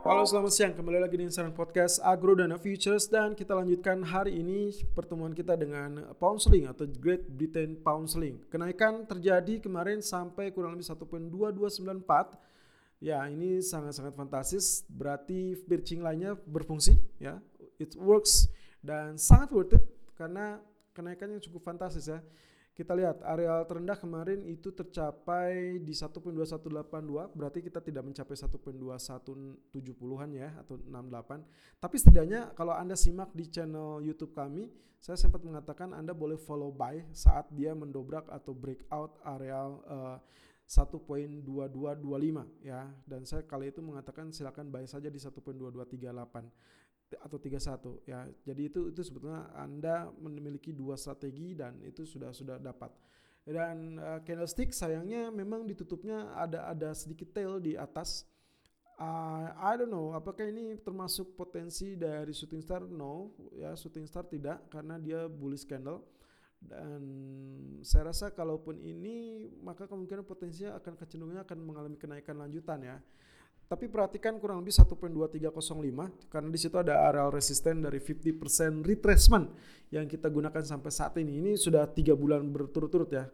Halo selamat siang, kembali lagi di Insaran Podcast Agro Dana Futures dan kita lanjutkan hari ini pertemuan kita dengan pound sterling atau Great Britain pound sterling. Kenaikan terjadi kemarin sampai kurang lebih 1.2294. Ya, ini sangat-sangat fantastis, berarti pitching lainnya berfungsi ya. It works dan sangat worth it karena kenaikannya cukup fantastis ya. Kita lihat area terendah kemarin itu tercapai di 1.2182, berarti kita tidak mencapai 1.2170-an ya atau 68. Tapi setidaknya kalau Anda simak di channel YouTube kami, saya sempat mengatakan Anda boleh follow buy saat dia mendobrak atau breakout area uh, 1.2225 ya dan saya kali itu mengatakan silakan buy saja di 1.2238 atau 31 ya. Jadi itu itu sebetulnya Anda memiliki dua strategi dan itu sudah sudah dapat. Dan uh, candlestick sayangnya memang ditutupnya ada ada sedikit tail di atas. Uh, I don't know apakah ini termasuk potensi dari shooting star? No, ya shooting star tidak karena dia bullish candle. Dan saya rasa kalaupun ini maka kemungkinan potensinya akan kecenderungannya akan mengalami kenaikan lanjutan ya. Tapi perhatikan kurang lebih 1.2305 karena di situ ada area resisten dari 50% retracement yang kita gunakan sampai saat ini. Ini sudah tiga bulan berturut-turut ya.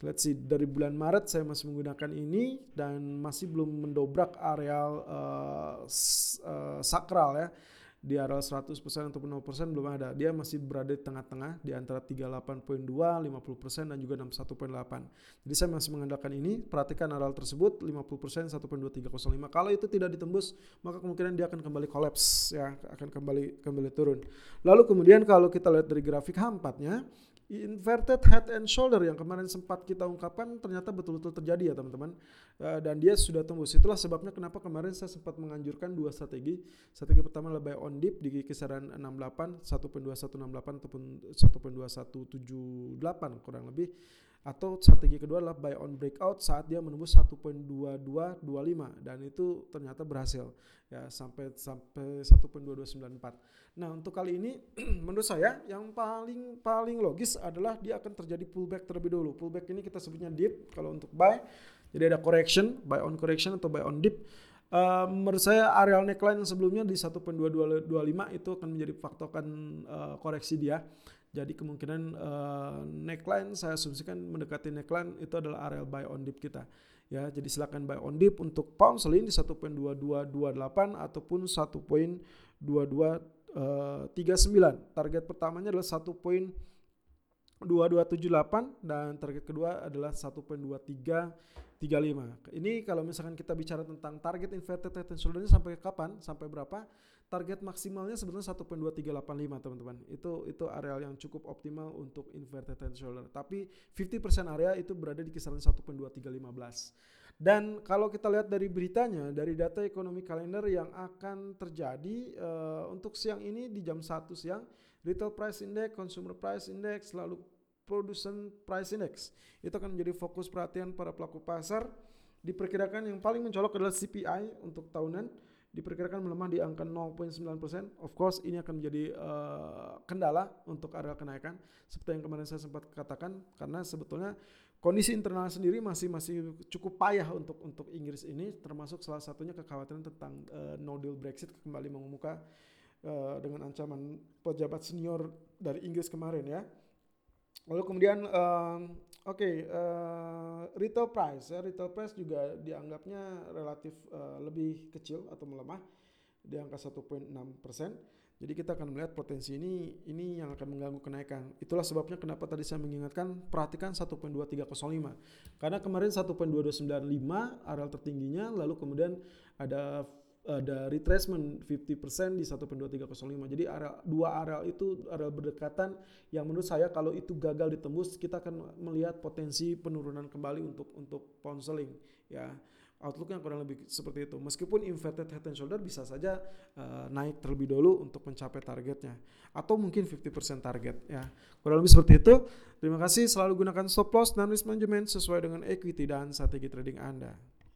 Let's see dari bulan Maret saya masih menggunakan ini dan masih belum mendobrak area uh, uh, sakral ya di area 100% ataupun 0% belum ada. Dia masih berada di tengah-tengah di antara 38.2, 50% dan juga 61.8. Jadi saya masih mengandalkan ini. Perhatikan area tersebut 50% 1.2305. Kalau itu tidak ditembus, maka kemungkinan dia akan kembali kolaps ya, akan kembali kembali turun. Lalu kemudian kalau kita lihat dari grafik H4-nya, inverted head and shoulder yang kemarin sempat kita ungkapkan ternyata betul-betul terjadi ya teman-teman. Uh, dan dia sudah tembus itulah sebabnya kenapa kemarin saya sempat menganjurkan dua strategi. Strategi pertama buy on dip di kisaran 68 1.2168 ataupun 1.2178 kurang lebih atau strategi kedua adalah buy on breakout saat dia menembus 1.2225 dan itu ternyata berhasil ya sampai sampai 1.2294. Nah, untuk kali ini menurut saya yang paling paling logis adalah dia akan terjadi pullback terlebih dulu. Pullback ini kita sebutnya dip kalau untuk buy. Jadi ada correction, buy on correction atau buy on dip. Uh, menurut saya areal neckline yang sebelumnya di 1.2225 itu akan menjadi faktokan uh, koreksi dia. Jadi kemungkinan uh, neckline saya asumsikan mendekati neckline itu adalah area buy on dip kita. Ya, jadi silakan buy on dip untuk pound sterling di 1.2228 ataupun 1.2239. Uh, target pertamanya adalah 1.2278 dan target kedua adalah 1.2335. Ini kalau misalkan kita bicara tentang target inverted head sampai kapan? Sampai berapa? Target maksimalnya sebenarnya 1.2385 teman-teman. Itu itu area yang cukup optimal untuk inverted head shoulder. Tapi 50% area itu berada di kisaran 1.2315. Dan kalau kita lihat dari beritanya, dari data ekonomi kalender yang akan terjadi uh, untuk siang ini di jam 1 siang, retail price index, consumer price index, lalu production price index. Itu akan menjadi fokus perhatian para pelaku pasar. Diperkirakan yang paling mencolok adalah CPI untuk tahunan diperkirakan melemah di angka 0.9%. Of course ini akan menjadi uh, kendala untuk area kenaikan seperti yang kemarin saya sempat katakan karena sebetulnya kondisi internal sendiri masih masih cukup payah untuk untuk Inggris ini termasuk salah satunya kekhawatiran tentang uh, no deal Brexit kembali mengemuka uh, dengan ancaman pejabat senior dari Inggris kemarin ya. Lalu kemudian uh, oke okay, uh, eh, retail price ya retail price juga dianggapnya relatif uh, lebih kecil atau melemah di angka 1.6 persen. Jadi kita akan melihat potensi ini ini yang akan mengganggu kenaikan. Itulah sebabnya kenapa tadi saya mengingatkan perhatikan 1.2305. Karena kemarin 1.2295 area tertingginya lalu kemudian ada ada retracement 50% di 1.2305. Jadi area dua area itu area berdekatan yang menurut saya kalau itu gagal ditembus kita akan melihat potensi penurunan kembali untuk untuk pound sterling ya. Outlooknya kurang lebih seperti itu. Meskipun inverted head and shoulder bisa saja uh, naik terlebih dahulu untuk mencapai targetnya atau mungkin 50% target ya. Kurang lebih seperti itu. Terima kasih selalu gunakan stop loss dan risk management sesuai dengan equity dan strategi trading Anda.